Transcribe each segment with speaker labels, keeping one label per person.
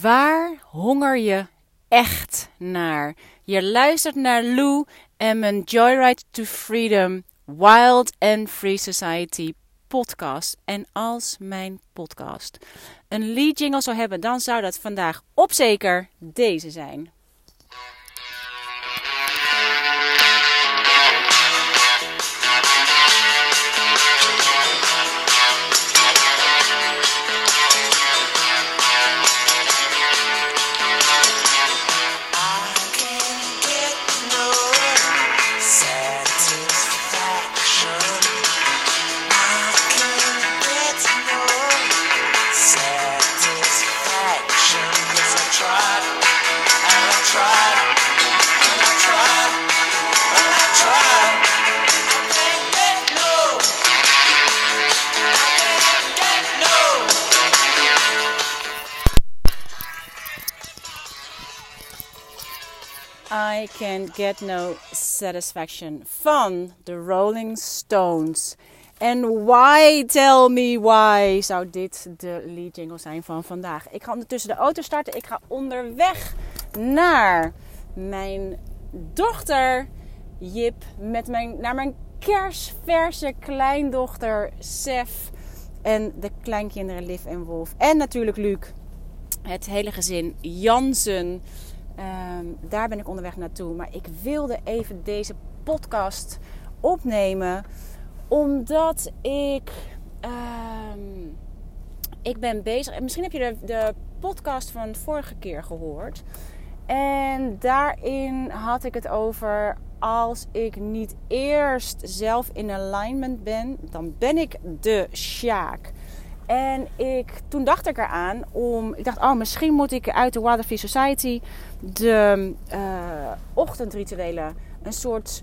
Speaker 1: Waar honger je echt naar? Je luistert naar Lou en mijn Joyride to Freedom Wild and Free Society podcast. En als mijn podcast een lead jingle zou hebben, dan zou dat vandaag op zeker deze zijn. I Can't Get No Satisfaction van de Rolling Stones. En why, tell me why, zou dit de lead jingle zijn van vandaag. Ik ga ondertussen de auto starten. Ik ga onderweg naar mijn dochter Jip. Met mijn, naar mijn kersverse kleindochter Sef. En de kleinkinderen Liv en Wolf. En natuurlijk Luc. Het hele gezin Jansen. Ehm, daar ben ik onderweg naartoe. Maar ik wilde even deze podcast opnemen. Omdat ik. Uh, ik ben bezig. Misschien heb je de, de podcast van vorige keer gehoord. En daarin had ik het over. Als ik niet eerst zelf in alignment ben, dan ben ik de Sjaak. En ik, toen dacht ik eraan om. Ik dacht, oh, misschien moet ik uit de Waterfree Society de uh, ochtendrituelen een soort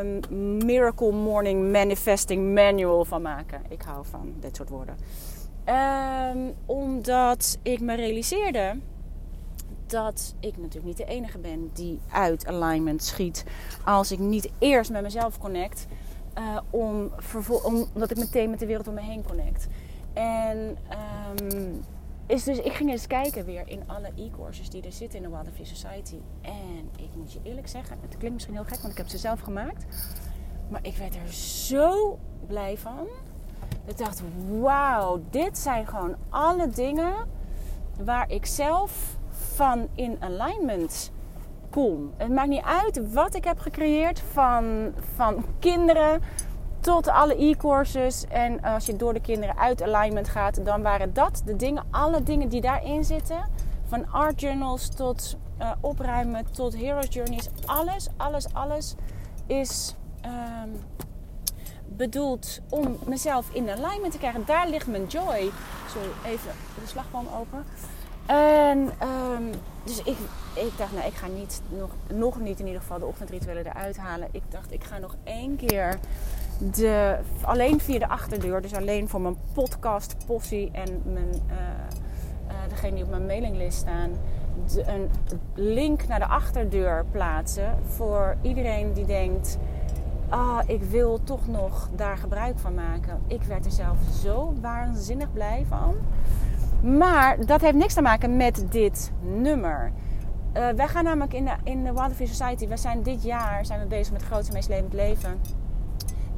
Speaker 1: um, Miracle Morning Manifesting Manual van maken. Ik hou van dit soort woorden. Um, omdat ik me realiseerde dat ik natuurlijk niet de enige ben die uit alignment schiet. Als ik niet eerst met mezelf connect. Uh, om, omdat ik meteen met de wereld om me heen connect. En um, is dus, ik ging eens kijken weer in alle e-courses die er zitten in de Waterfree Society. En ik moet je eerlijk zeggen, het klinkt misschien heel gek, want ik heb ze zelf gemaakt. Maar ik werd er zo blij van. Ik dacht, wauw, dit zijn gewoon alle dingen waar ik zelf van in alignment kom. Het maakt niet uit wat ik heb gecreëerd van, van kinderen tot alle e-courses. En als je door de kinderen uit alignment gaat, dan waren dat de dingen, alle dingen die daarin zitten. Van art journals tot uh, opruimen, tot hero's journeys. Alles, alles, alles is um, bedoeld om mezelf in alignment te krijgen. Daar ligt mijn joy. Sorry, even de slagboom open. En um, dus ik, ik dacht, nou, ik ga niet, nog, nog niet in ieder geval de ochtendrituelen eruit halen. Ik dacht, ik ga nog één keer alleen via de achterdeur, dus alleen voor mijn podcast, possie en mijn, uh, uh, degene die op mijn mailinglist staan, een link naar de achterdeur plaatsen voor iedereen die denkt: ah, ik wil toch nog daar gebruik van maken. Ik werd er zelf zo waanzinnig blij van. Maar dat heeft niks te maken met dit nummer. Uh, wij gaan namelijk in de, in de Waterfree Society, we zijn dit jaar zijn we bezig met het grootste meest levend leven.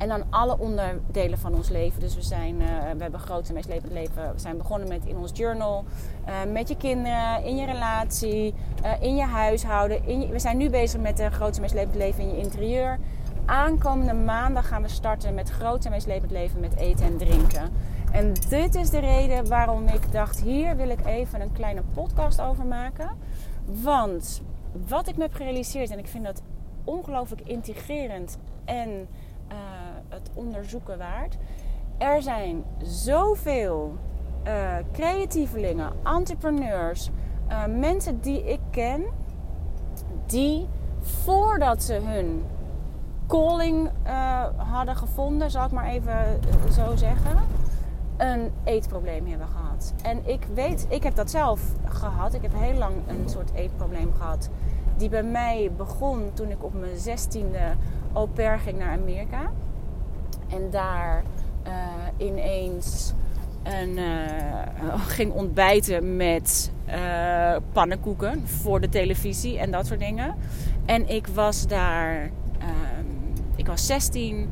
Speaker 1: En dan alle onderdelen van ons leven. Dus we, zijn, uh, we hebben grootste meest levend leven. We zijn begonnen met in ons journal, uh, met je kinderen, in je relatie, in je huishouden. In we zijn nu bezig met de grootste meest levend leven in je interieur. Aankomende maandag gaan we starten met grootste meest levend leven met eten en drinken. En dit is de reden waarom ik dacht, hier wil ik even een kleine podcast over maken. Want wat ik me heb gerealiseerd, en ik vind dat ongelooflijk integrerend en het onderzoeken waard. Er zijn zoveel uh, creatievelingen, entrepreneurs, uh, mensen die ik ken, die voordat ze hun calling hadden gevonden, zal ik maar even zo zeggen een eetprobleem hebben gehad. En ik weet, ik heb dat zelf gehad. Ik heb heel lang een soort eetprobleem gehad. Die bij mij begon toen ik op mijn zestiende au pair ging naar Amerika. En daar uh, ineens een, uh, ging ontbijten met uh, pannenkoeken voor de televisie en dat soort dingen. En ik was daar, ehm, ik was 16.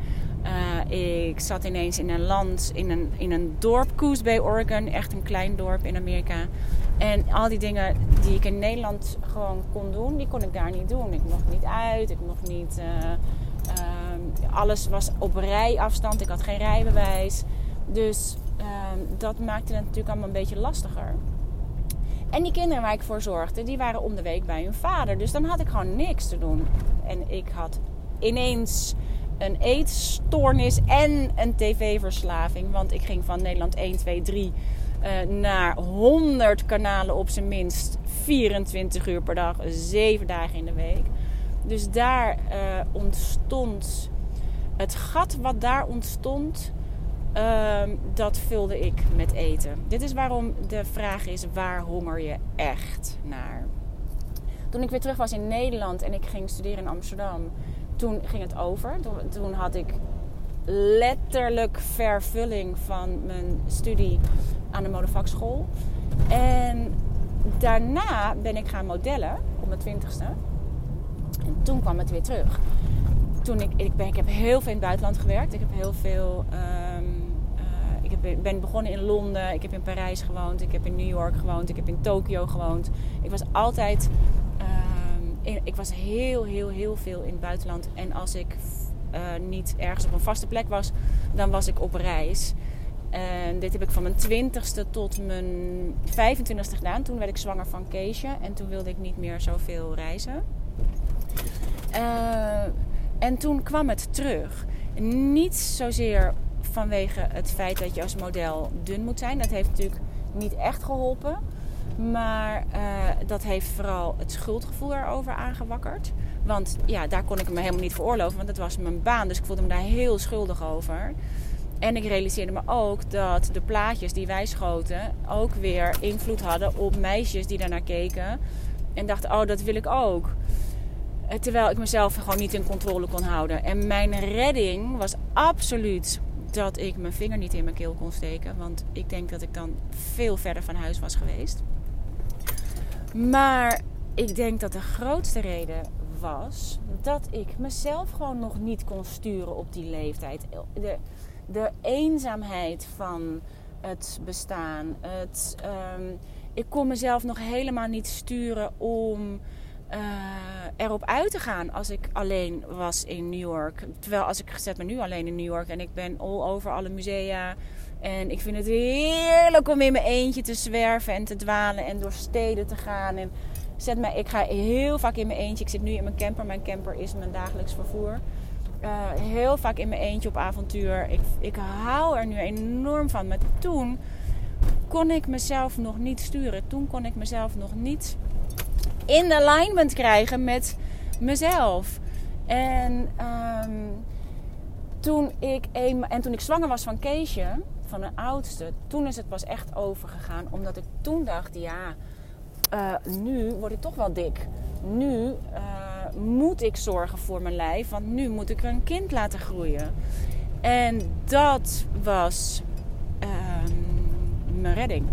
Speaker 1: Uh, ik zat ineens in een land, in een, in een dorp, Coos Bay, Oregon. Echt een klein dorp in Amerika. En al die dingen die ik in Nederland gewoon kon doen, die kon ik daar niet doen. Ik mocht niet uit, ik mocht niet... alles was op rijafstand, ik had geen rijbewijs. Dus ehm, dat maakte het natuurlijk allemaal een beetje lastiger. En die kinderen waar ik voor zorgde, die waren om de week bij hun vader. Dus dan had ik gewoon niks te doen. En ik had ineens een eetstoornis en een tv-verslaving. Want ik ging van Nederland 1, 2, 3 naar 100 kanalen op zijn minst. 24 uur per dag, 7 dagen in de week. Dus daar uh, ontstond het gat wat daar ontstond, um, dat vulde ik met eten. Dit is waarom de vraag is: waar honger je echt naar? Toen ik weer terug was in Nederland en ik ging studeren in Amsterdam, toen ging het over. Toen, toen had ik letterlijk vervulling van mijn studie aan de modevakschool. En daarna ben ik gaan modellen op mijn twintigste. En toen kwam het weer terug toen ik, ik, ben, ik heb heel veel in het buitenland gewerkt. Ik heb heel veel. Um, uh, ik heb, ben begonnen in Londen, ik heb in Parijs gewoond, ik heb in New York gewoond, ik heb in Tokio gewoond. Ik was altijd. In, ik was heel, heel, heel veel in het buitenland. En als ik uh, niet ergens op een vaste plek was, dan was ik op reis. En dit heb ik van mijn 20ste tot mijn 25ste gedaan. Toen werd ik zwanger van Keesje en toen wilde ik niet meer zoveel reizen. Uh, en toen kwam het terug. Niet zozeer vanwege het feit dat je als model dun moet zijn. Dat heeft natuurlijk niet echt geholpen. Maar uh, dat heeft vooral het schuldgevoel erover aangewakkerd. Want ja, daar kon ik me helemaal niet veroorloven. Want dat was mijn baan. Dus ik voelde me daar heel schuldig over. En ik realiseerde me ook dat de plaatjes die wij schoten ook weer invloed hadden op meisjes die daarnaar keken. En dachten, oh, dat wil ik ook. Eh, terwijl ik mezelf gewoon niet in controle kon houden. En mijn redding was absoluut dat ik mijn vinger niet in mijn keel kon steken. Want ik denk dat ik dan veel verder van huis was geweest. Maar ik denk dat de grootste reden was dat ik mezelf gewoon nog niet kon sturen op die leeftijd. De, de eenzaamheid van het bestaan. Het, um, ik kon mezelf nog helemaal niet sturen om uh, erop uit te gaan als ik alleen was in New York. Terwijl als ik zet me nu alleen in New York en ik ben all over alle musea. En ik vind het heerlijk om in mijn eentje te zwerven en te dwalen en door steden te gaan. En zet me, ik ga heel vaak in mijn eentje. Ik zit nu in mijn camper. Mijn camper is mijn dagelijks vervoer. Uh, heel vaak in mijn eentje op avontuur. Ik, ik hou er nu enorm van. Maar toen kon ik mezelf nog niet sturen. Toen kon ik mezelf nog niet in alignment krijgen met mezelf. En, um, toen ik en toen ik zwanger was van Keesje, van een oudste, toen is het pas echt overgegaan. Omdat ik toen dacht, ja, uh, nu word ik toch wel dik. Nu uh, moet ik zorgen voor mijn lijf, want nu moet ik een kind laten groeien. En dat was um, mijn redding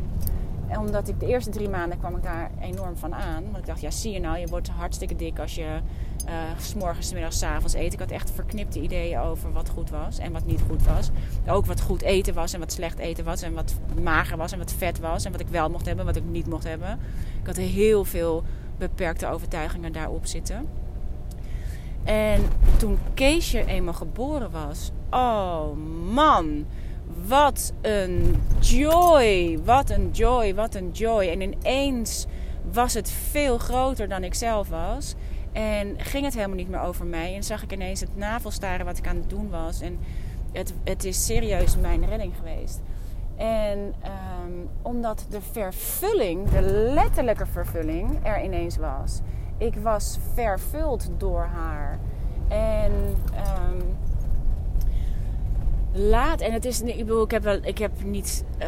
Speaker 1: omdat ik de eerste drie maanden kwam ik daar enorm van aan. Want ik dacht, ja, zie je nou, je wordt hartstikke dik als je uh, s morgens, s middags, s avonds eet. Ik had echt verknipte ideeën over wat goed was en wat niet goed was. Ook wat goed eten was en wat slecht eten was. En wat mager was en wat vet was. En wat ik wel mocht hebben en wat ik niet mocht hebben. Ik had heel veel beperkte overtuigingen daarop zitten. En toen Keesje eenmaal geboren was, oh man wat een joy, wat een joy, wat een joy. En ineens was het veel groter dan ik zelf was. En ging het helemaal niet meer over mij. En zag ik ineens het navelstaren wat ik aan het doen was. En het, het is serieus mijn redding geweest. En um, omdat de vervulling, de letterlijke vervulling, er ineens was. Ik was vervuld door haar. En um, laat. En het is, ik ik heb, wel, ik heb niet uh,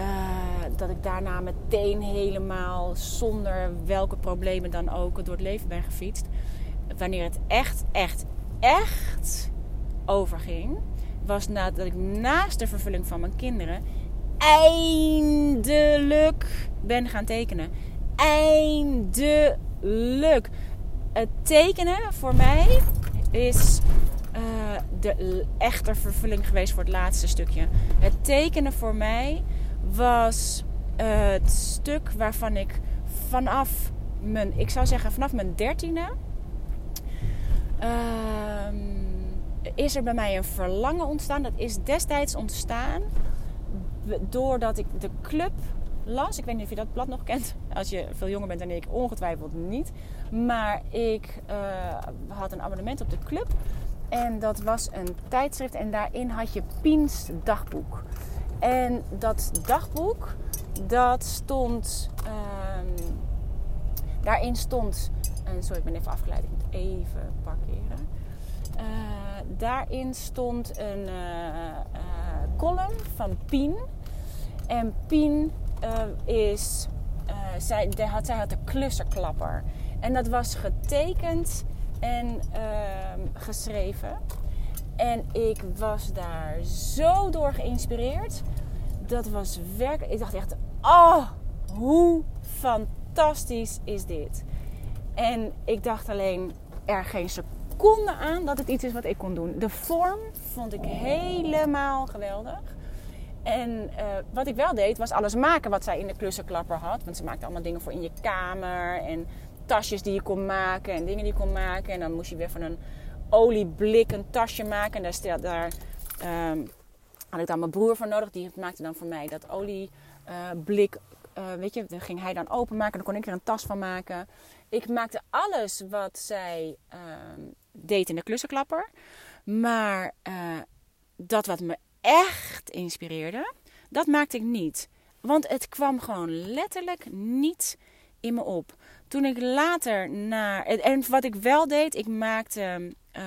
Speaker 1: dat ik daarna meteen helemaal zonder welke problemen dan ook door het leven ben gefietst. Wanneer het echt, echt, echt overging, was nadat ik naast de vervulling van mijn kinderen eindelijk ben gaan tekenen. eindelijk. Het tekenen voor mij is uh, de echte vervulling geweest voor het laatste stukje. Het tekenen voor mij was uh, het stuk waarvan ik vanaf mijn, ik zou zeggen vanaf mijn dertiende, uh, is er bij mij een verlangen ontstaan. Dat is destijds ontstaan doordat ik de club las. Ik weet niet of je dat blad nog kent. Als je veel jonger bent dan ik, ongetwijfeld niet. Maar ik uh, had een abonnement op de club. En dat was een tijdschrift en daarin had je Piens dagboek. En dat dagboek, dat stond... Uh, daarin stond... En sorry, ik ben even afgeleid. Ik moet even parkeren. Uh, daarin stond een uh, column van Pien. En Pien is... zij, had, zij had de klusserklapper. En dat was getekend en ehm, geschreven. En ik was daar zo door geïnspireerd. Dat was werkelijk. Ik dacht echt: oh, hoe fantastisch is dit? En ik dacht alleen er geen seconde aan dat het iets is wat ik kon doen. De vorm vond ik helemaal geweldig. En uh, wat ik wel deed, was alles maken wat zij in de klussenklapper had. Want ze maakte allemaal dingen voor in je kamer. En tasjes die je kon maken en dingen die je kon maken. En dan moest je weer van een olieblik een tasje maken. En daar, daar um, had ik dan mijn broer voor nodig. Die maakte dan voor mij dat olieblik. Uh, weet je, dan ging hij dan openmaken. Dan kon ik er een tas van maken. Ik maakte alles wat zij uh, deed in de klussenklapper. Maar uh, dat wat me echt inspireerde, dat maakte ik niet. Want het kwam gewoon letterlijk niet in me op. Toen ik later naar. En wat ik wel deed, ik maakte uh,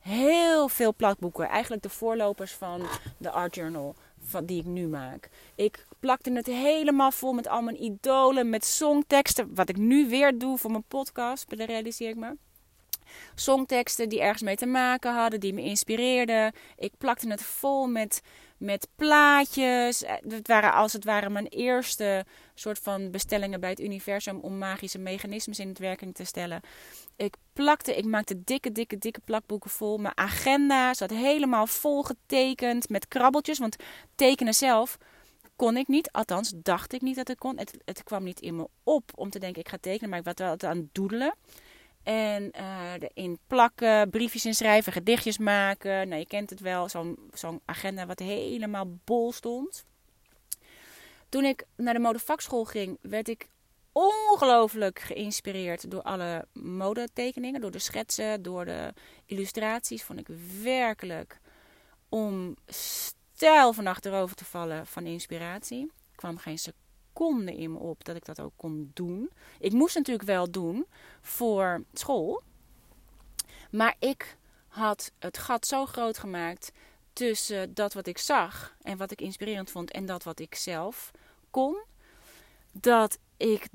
Speaker 1: heel veel plakboeken. Eigenlijk de voorlopers van de Art Journal. Van die ik nu maak. Ik plakte het helemaal vol met al mijn idolen, met songteksten. Wat ik nu weer doe voor mijn podcast, realiseer ik me. Songteksten die ergens mee te maken hadden, die me inspireerden. Ik plakte het vol met met plaatjes. Eh, het waren als het ware mijn eerste soort van bestellingen bij het universum om magische mechanismes in het werking te stellen. Ik plakte, ik maakte dikke, dikke, dikke plakboeken vol. Mijn agenda zat helemaal vol getekend met krabbeltjes. Want tekenen zelf kon ik niet. Althans, dacht ik niet dat het kon. Het, het kwam niet in me op om te denken: ik ga tekenen, maar ik was wel aan het doedelen. En uh, erin plakken, briefjes inschrijven, gedichtjes maken. Nou, je kent het wel, zo'n zo'n agenda wat helemaal bol stond. Toen ik naar de modevakschool ging, werd ik ongelooflijk geïnspireerd door alle modetekeningen, door de schetsen, door de illustraties. Vond ik werkelijk om stijl van achterover te vallen van inspiratie. Ik kwam geen seconde seconde in me op dat ik dat ook kon doen. Ik moest natuurlijk wel doen voor school. Maar ik had het gat zo groot gemaakt tussen dat wat ik zag en wat ik inspirerend vond en dat wat ik zelf kon. Dat ik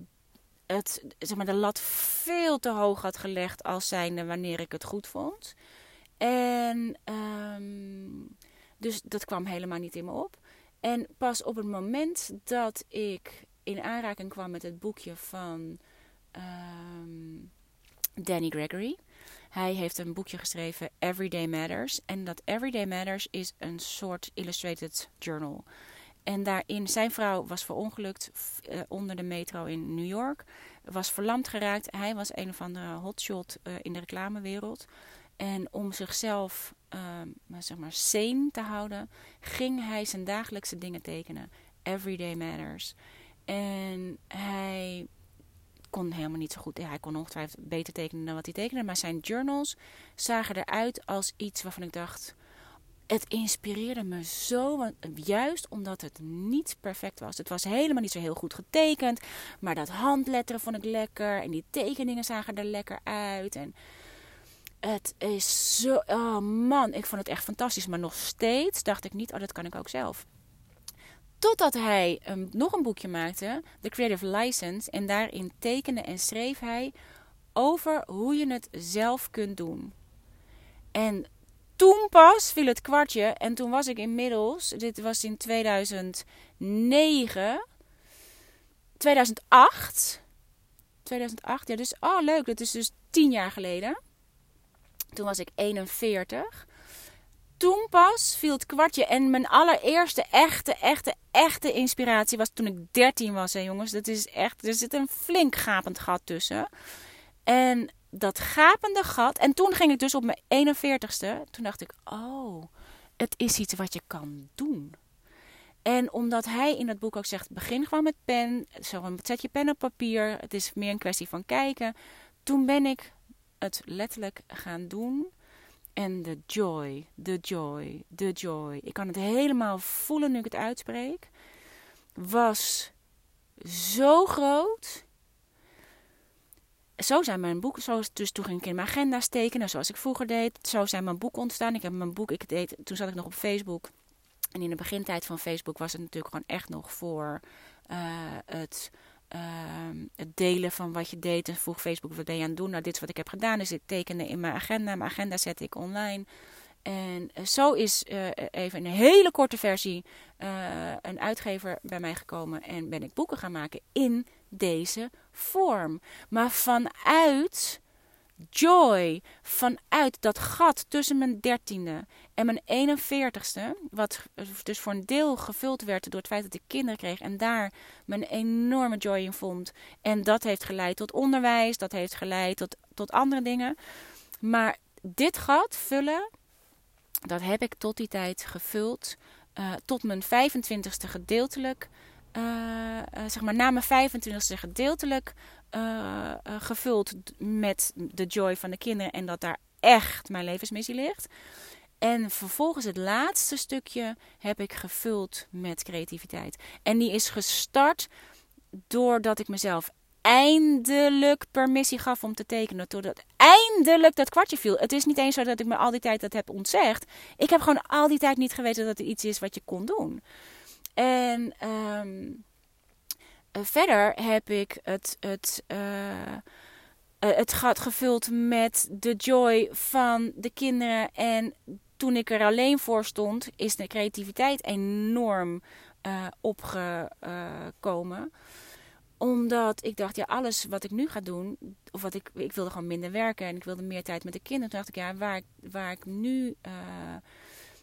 Speaker 1: het, zeg maar, de lat veel te hoog had gelegd als zijnde wanneer ik het goed vond. En um, dus dat kwam helemaal niet in me op. En pas op het moment dat ik in aanraking kwam met het boekje van um, Danny Gregory. Hij heeft een boekje geschreven, Everyday Matters. En dat Everyday Matters is een soort illustrated journal. En daarin, zijn vrouw was verongelukt uh, onder de metro in New York. Was verlamd geraakt. Hij was een of andere hotshot uh, in de reclamewereld. En om zichzelf uh, zeg maar sane te houden, ging hij zijn dagelijkse dingen tekenen. Everyday matters. En hij kon helemaal niet zo goed. Hij kon ongetwijfeld beter tekenen dan wat hij tekende. Maar zijn journals zagen eruit als iets waarvan ik dacht. Het inspireerde me zo, juist omdat het niet perfect was. Het was helemaal niet zo heel goed getekend, maar dat handletteren vond ik lekker en die tekeningen zagen er lekker uit. En het is zo. Oh man, ik vond het echt fantastisch. Maar nog steeds dacht ik niet: oh, dat kan ik ook zelf. Totdat hij um, nog een boekje maakte, The Creative License. En daarin tekende en schreef hij over hoe je het zelf kunt doen. En toen pas viel het kwartje. En toen was ik inmiddels, dit was in 2009, 2008 2008. Ja, dus, oh leuk, dat is dus tien jaar geleden. Toen was ik 41. Toen pas viel het kwartje. En mijn allereerste echte, echte, echte inspiratie was toen ik 13 was, hè jongens. Dat is echt, er zit een flink gapend gat tussen. En dat gapende gat. En toen ging ik dus op mijn 41ste. Toen dacht ik, oh, het is iets wat je kan doen. En omdat hij in het boek ook zegt: begin gewoon met pen. Zo, zet je pen op papier. Het is meer een kwestie van kijken. Toen ben ik het letterlijk gaan doen. En de joy, de joy, de joy. Ik kan het helemaal voelen nu ik het uitspreek. Was zo groot. Zo zijn mijn boeken, zo, dus toen ging ik in mijn agenda steken, zoals ik vroeger deed. Zo zijn mijn boeken ontstaan. Ik heb mijn boek, ik deed, toen zat ik nog op Facebook. En in de begintijd van Facebook was het natuurlijk gewoon echt nog voor uh, het, uh, het, delen van wat je deed. En vroeg Facebook, wat ben je aan het doen? Nou, dit is wat ik heb gedaan. Dus ik tekende in mijn agenda. Mijn agenda zette ik online. En uh, zo is even een hele korte versie een uitgever bij mij gekomen. En ben ik boeken gaan maken in deze vorm. Maar vanuit joy vanuit dat gat tussen mijn dertiende en mijn 41ste, wat dus voor een deel gevuld werd door het feit dat ik kinderen kreeg en daar mijn enorme joy in vond. En dat heeft geleid tot onderwijs, dat heeft geleid tot, tot andere dingen. Maar dit gat vullen, dat heb ik tot die tijd gevuld. Uh, tot mijn 25ste gedeeltelijk. Uh, uh, zeg maar na mijn 25ste gedeeltelijk uh, gevuld met de joy van de kinderen en dat daar echt mijn levensmissie ligt. En vervolgens het laatste stukje heb ik gevuld met creativiteit. En die is gestart doordat ik mezelf eindelijk permissie gaf om te tekenen. Doordat eindelijk dat kwartje viel. Het is niet eens zo dat ik me al die tijd dat heb ontzegd. Ik heb gewoon al die tijd niet geweten dat er iets is wat je kon doen. En uh, verder heb ik het, het, uh, uh, het gat gevuld met de joy van de kinderen. En toen ik er alleen voor stond, is de creativiteit enorm opgekomen omdat ik dacht, ja, alles wat ik nu ga doen, of wat ik, ik wilde gewoon minder werken en ik wilde meer tijd met de kinderen. Toen dacht ik, ja, waar, waar ik nu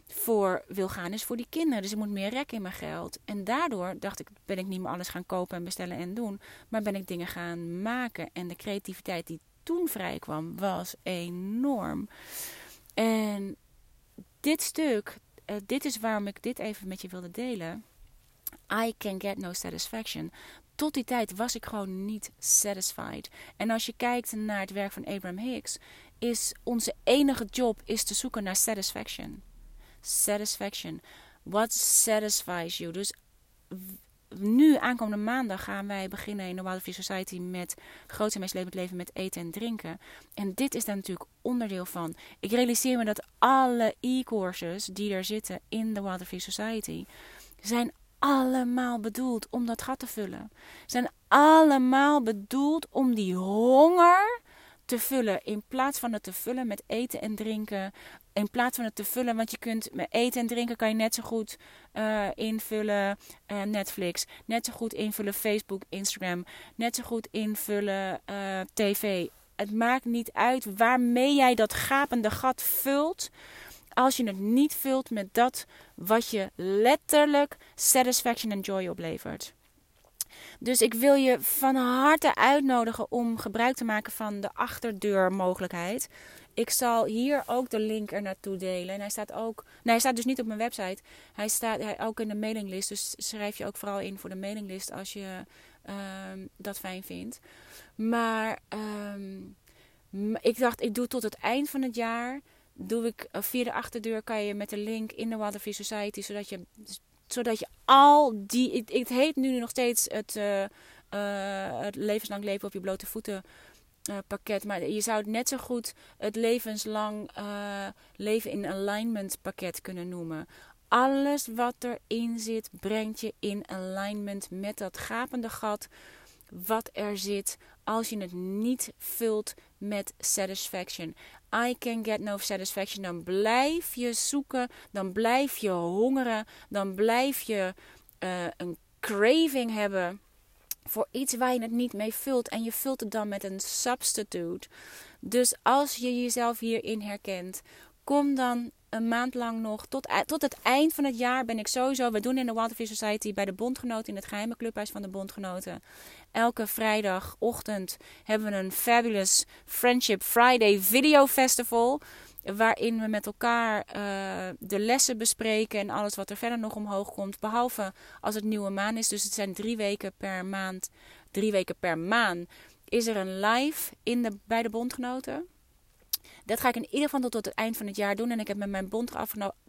Speaker 1: voor wil gaan, is voor die kinderen. Dus ik moet meer rekken in mijn geld. En daardoor dacht ik, ben ik niet meer alles gaan kopen en bestellen en doen. Maar ben ik dingen gaan maken. En de creativiteit die toen vrij kwam, was enorm. En dit stuk, uh, dit is waarom ik dit even met je wilde delen. I can get no satisfaction. Tot die tijd was ik gewoon niet satisfied. En als je kijkt naar het werk van Abraham Hicks, is onze enige job is te zoeken naar satisfaction satisfaction. What satisfies you? Dus nu, aankomende maandag, gaan wij beginnen in de Wild Free Society met groot en meest leven met eten en drinken. En dit is daar natuurlijk onderdeel van. Ik realiseer me dat alle e-courses die er zitten in de Wild Free Society zijn allemaal bedoeld om dat gat te vullen. Zijn allemaal bedoeld om die honger te vullen. In plaats van het te vullen met eten en drinken. In plaats van het te vullen, want je kunt met eten en drinken kan je net zo goed uh, invullen uh, Netflix. Net zo goed invullen Facebook, Instagram. Net zo goed invullen uh, tv. Het maakt niet uit waarmee jij dat gapende gat vult. Als je het niet vult met dat wat je letterlijk satisfaction en joy oplevert. Dus ik wil je van harte uitnodigen om gebruik te maken van de achterdeurmogelijkheid. Ik zal hier ook de link er naartoe delen. En hij staat ook. Nee, hij staat dus niet op mijn website. Hij staat hij, ook in de mailinglist. Dus schrijf je ook vooral in voor de mailinglist als je um, dat fijn vindt. Maar um, ik dacht, ik doe tot het eind van het jaar. Doe ik via de achterdeur kan je met de link in de Waterfree Society, zodat je zodat je al die. Het, heet nu nog steeds het, uh, uh, het levenslang leven op je blote voeten. Uh, pakket, maar je zou het net zo goed het levenslang leven in alignment pakket kunnen noemen. Alles wat erin zit, brengt je in alignment met dat gapende gat wat er zit als je het niet vult met satisfaction. I can get no satisfaction. Dan blijf je zoeken, dan blijf je hongeren, dan blijf je uh, een craving hebben voor iets waar je het niet mee vult. En je vult het dan met een substitute. Dus als je jezelf hierin herkent, kom dan een maand lang nog. Tot, tot het eind van het jaar ben ik sowieso. We doen in de Waterfish Society bij de Bondgenoten in het geheime clubhuis van de Bondgenoten. Elke vrijdagochtend hebben we een fabulous Friendship Friday Video Festival. Waarin we met elkaar uh, de lessen bespreken en alles wat er verder nog omhoog komt. Behalve als het nieuwe maan is. Dus het zijn drie weken per maand. Drie weken per maand is er een live in de, bij de bondgenoten. Dat ga ik in ieder geval tot, tot het eind van het jaar doen. En ik heb met mijn, bond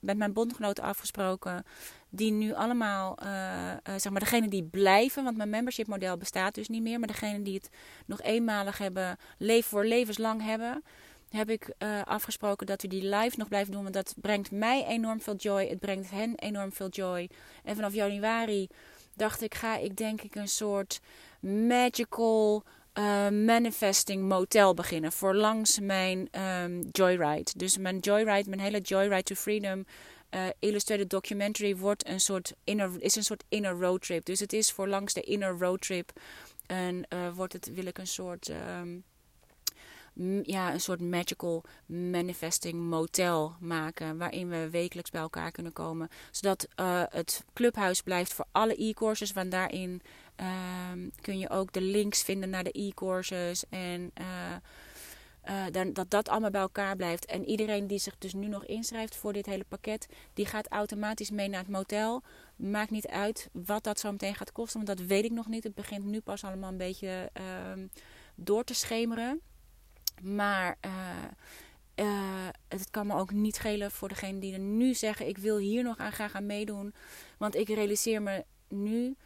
Speaker 1: met mijn bondgenoten afgesproken. Die nu allemaal, uh, zeg maar, degene die blijven. Want mijn membership model bestaat dus niet meer. Maar degene die het nog eenmalig hebben, leven voor levenslang hebben heb ik uh, afgesproken dat we die live nog blijven doen. Want dat brengt mij enorm veel joy. Het brengt hen enorm veel joy. En vanaf januari dacht ik, ga ik denk ik een soort magical uh, manifesting motel beginnen. Voor langs mijn um, joyride. Dus mijn joyride, mijn hele joyride to freedom. Uh, illustrated documentary wordt een soort inner, is een soort inner road trip. Dus het is voor langs de inner road trip. En wordt het, wil ik een soort... Um, ja, een soort magical manifesting motel maken. Waarin we wekelijks bij elkaar kunnen komen. Zodat uh, het clubhuis blijft voor alle e-courses. Want daarin uh, kun je ook de links vinden naar de e-courses. En uh, dan, dat dat allemaal bij elkaar blijft. En iedereen die zich dus nu nog inschrijft voor dit hele pakket. Die gaat automatisch mee naar het motel. Maakt niet uit wat dat zo meteen gaat kosten. Want dat weet ik nog niet. Het begint nu pas allemaal een beetje ehm, door te schemeren. Maar uh, uh, het kan me ook niet schelen voor degene die er nu zeggen: Ik wil hier nog aan graag aan meedoen. Want ik realiseer me nu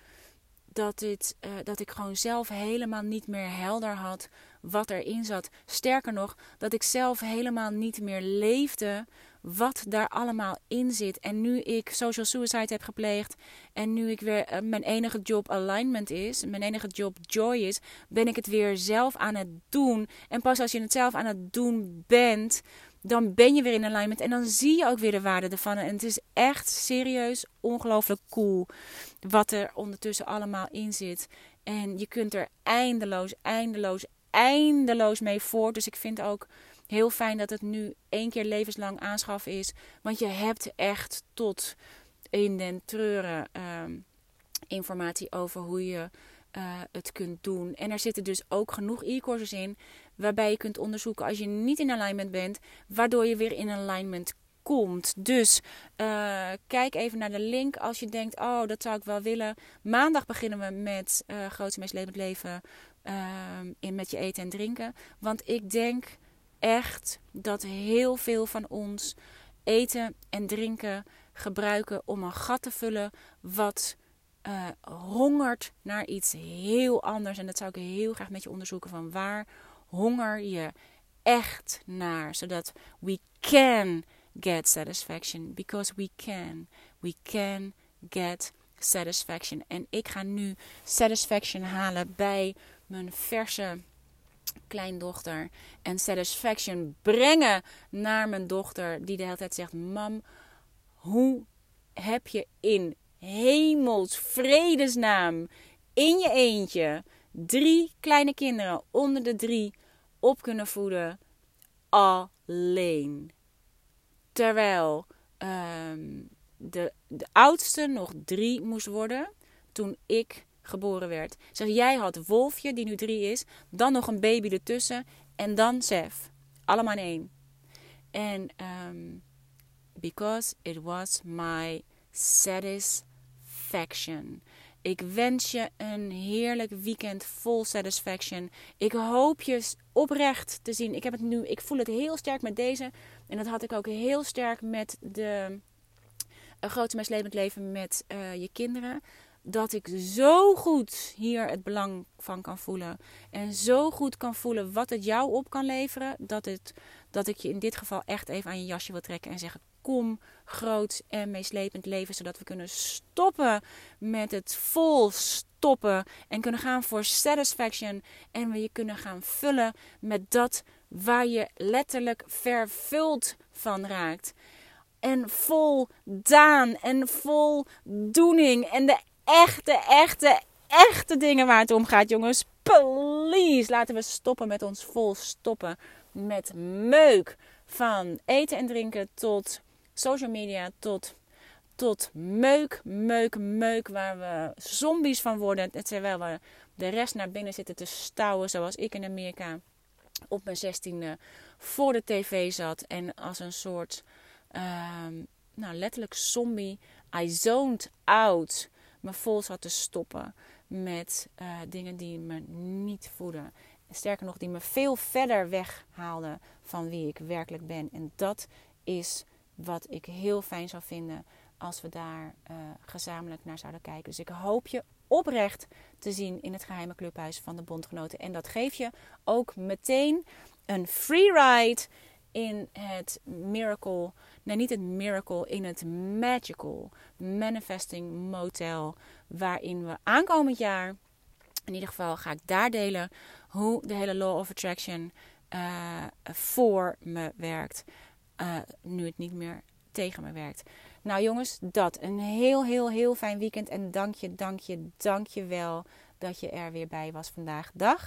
Speaker 1: dat, dit, uh, dat ik gewoon zelf helemaal niet meer helder had wat erin zat. Sterker nog, dat ik zelf helemaal niet meer leefde wat daar allemaal in zit. En nu ik social suicide heb gepleegd en nu ik weer uh, mijn enige job alignment is, mijn enige job joy is, ben ik het weer zelf aan het doen. En pas als je het zelf aan het doen bent, dan ben je weer in alignment en dan zie je ook weer de waarde ervan. En het is echt serieus ongelooflijk cool wat er ondertussen allemaal in zit. En je kunt er eindeloos, eindeloos, eindeloos mee voort. Dus ik vind ook heel fijn dat het nu één keer levenslang aanschaffen is. Want je hebt echt tot in den treuren uh, informatie over hoe je uh, het kunt doen. En er zitten dus ook genoeg e-courses in waarbij je kunt onderzoeken als je niet in alignment bent, waardoor je weer in alignment komt. Dus uh, kijk even naar de link als je denkt: oh, dat zou ik wel willen. Maandag beginnen we met uh, Grootste Meest Levend Leven ehm, in met je eten en drinken. Want ik denk echt dat heel veel van ons eten en drinken gebruiken om een gat te vullen wat uh, hongert naar iets heel anders. En dat zou ik heel graag met je onderzoeken van waar honger je echt naar, zodat we can get satisfaction because we can. We can get satisfaction. En ik ga nu satisfaction halen bij mijn verse kleindochter. En satisfaction brengen naar mijn dochter, die de hele tijd zegt: Mam, hoe heb je in hemels vredesnaam in je eentje drie kleine kinderen onder de drie op kunnen voeden alleen? Terwijl um, de, de oudste nog drie moest worden toen ik geboren werd. Zeg, jij had Wolfje, die nu drie is, dan nog een baby ertussen en dan Sef. Allemaal in één. En um, because it was my satisfaction. Ik wens je een heerlijk weekend vol satisfaction. Ik hoop je oprecht te zien. Ik heb het nu, ik voel het heel sterk met deze. En dat had ik ook heel sterk met de uh, grote meest levend leven met uh, je kinderen dat ik zo goed hier het belang van kan voelen. En zo goed kan voelen wat het jou op kan leveren. Dat, het, dat ik je in dit geval echt even aan je jasje wil trekken en zeggen: Kom groot en meeslepend leven. Zodat we kunnen stoppen met het vol stoppen. En kunnen gaan voor satisfaction. En we je kunnen gaan vullen met dat waar je letterlijk vervuld van raakt. En vol daan en vol doening. En de echte, echte, echte dingen waar het om gaat, jongens. Please, laten we stoppen met ons vol stoppen met meuk. Van eten en drinken tot social media, tot, tot meuk, meuk, meuk. Waar we zombies van worden. Terwijl we de rest naar binnen zitten te stouwen, zoals ik in Amerika op mijn zestiende voor de tv zat. En als een soort, ehm, nou letterlijk zombie, I zoned out. Me vol zat te stoppen met uh, dingen die me niet voeden. Sterker nog, die me veel verder weghaalden van wie ik werkelijk ben. En dat is wat ik heel fijn zou vinden als we daar uh, gezamenlijk naar zouden kijken. Dus ik hoop je oprecht te zien in het geheime clubhuis van de bondgenoten. En dat geeft je ook meteen een free ride in het miracle. Nee, niet het miracle, in het magical manifesting motel. Waarin we aankomend jaar, in ieder geval ga ik daar delen hoe de hele law of attraction uh, voor me werkt. Uh, nu het niet meer tegen me werkt. Nou jongens, dat. Een heel, heel, heel fijn weekend. En dank je, dank je, dank je wel dat je er weer bij was vandaag. Dag.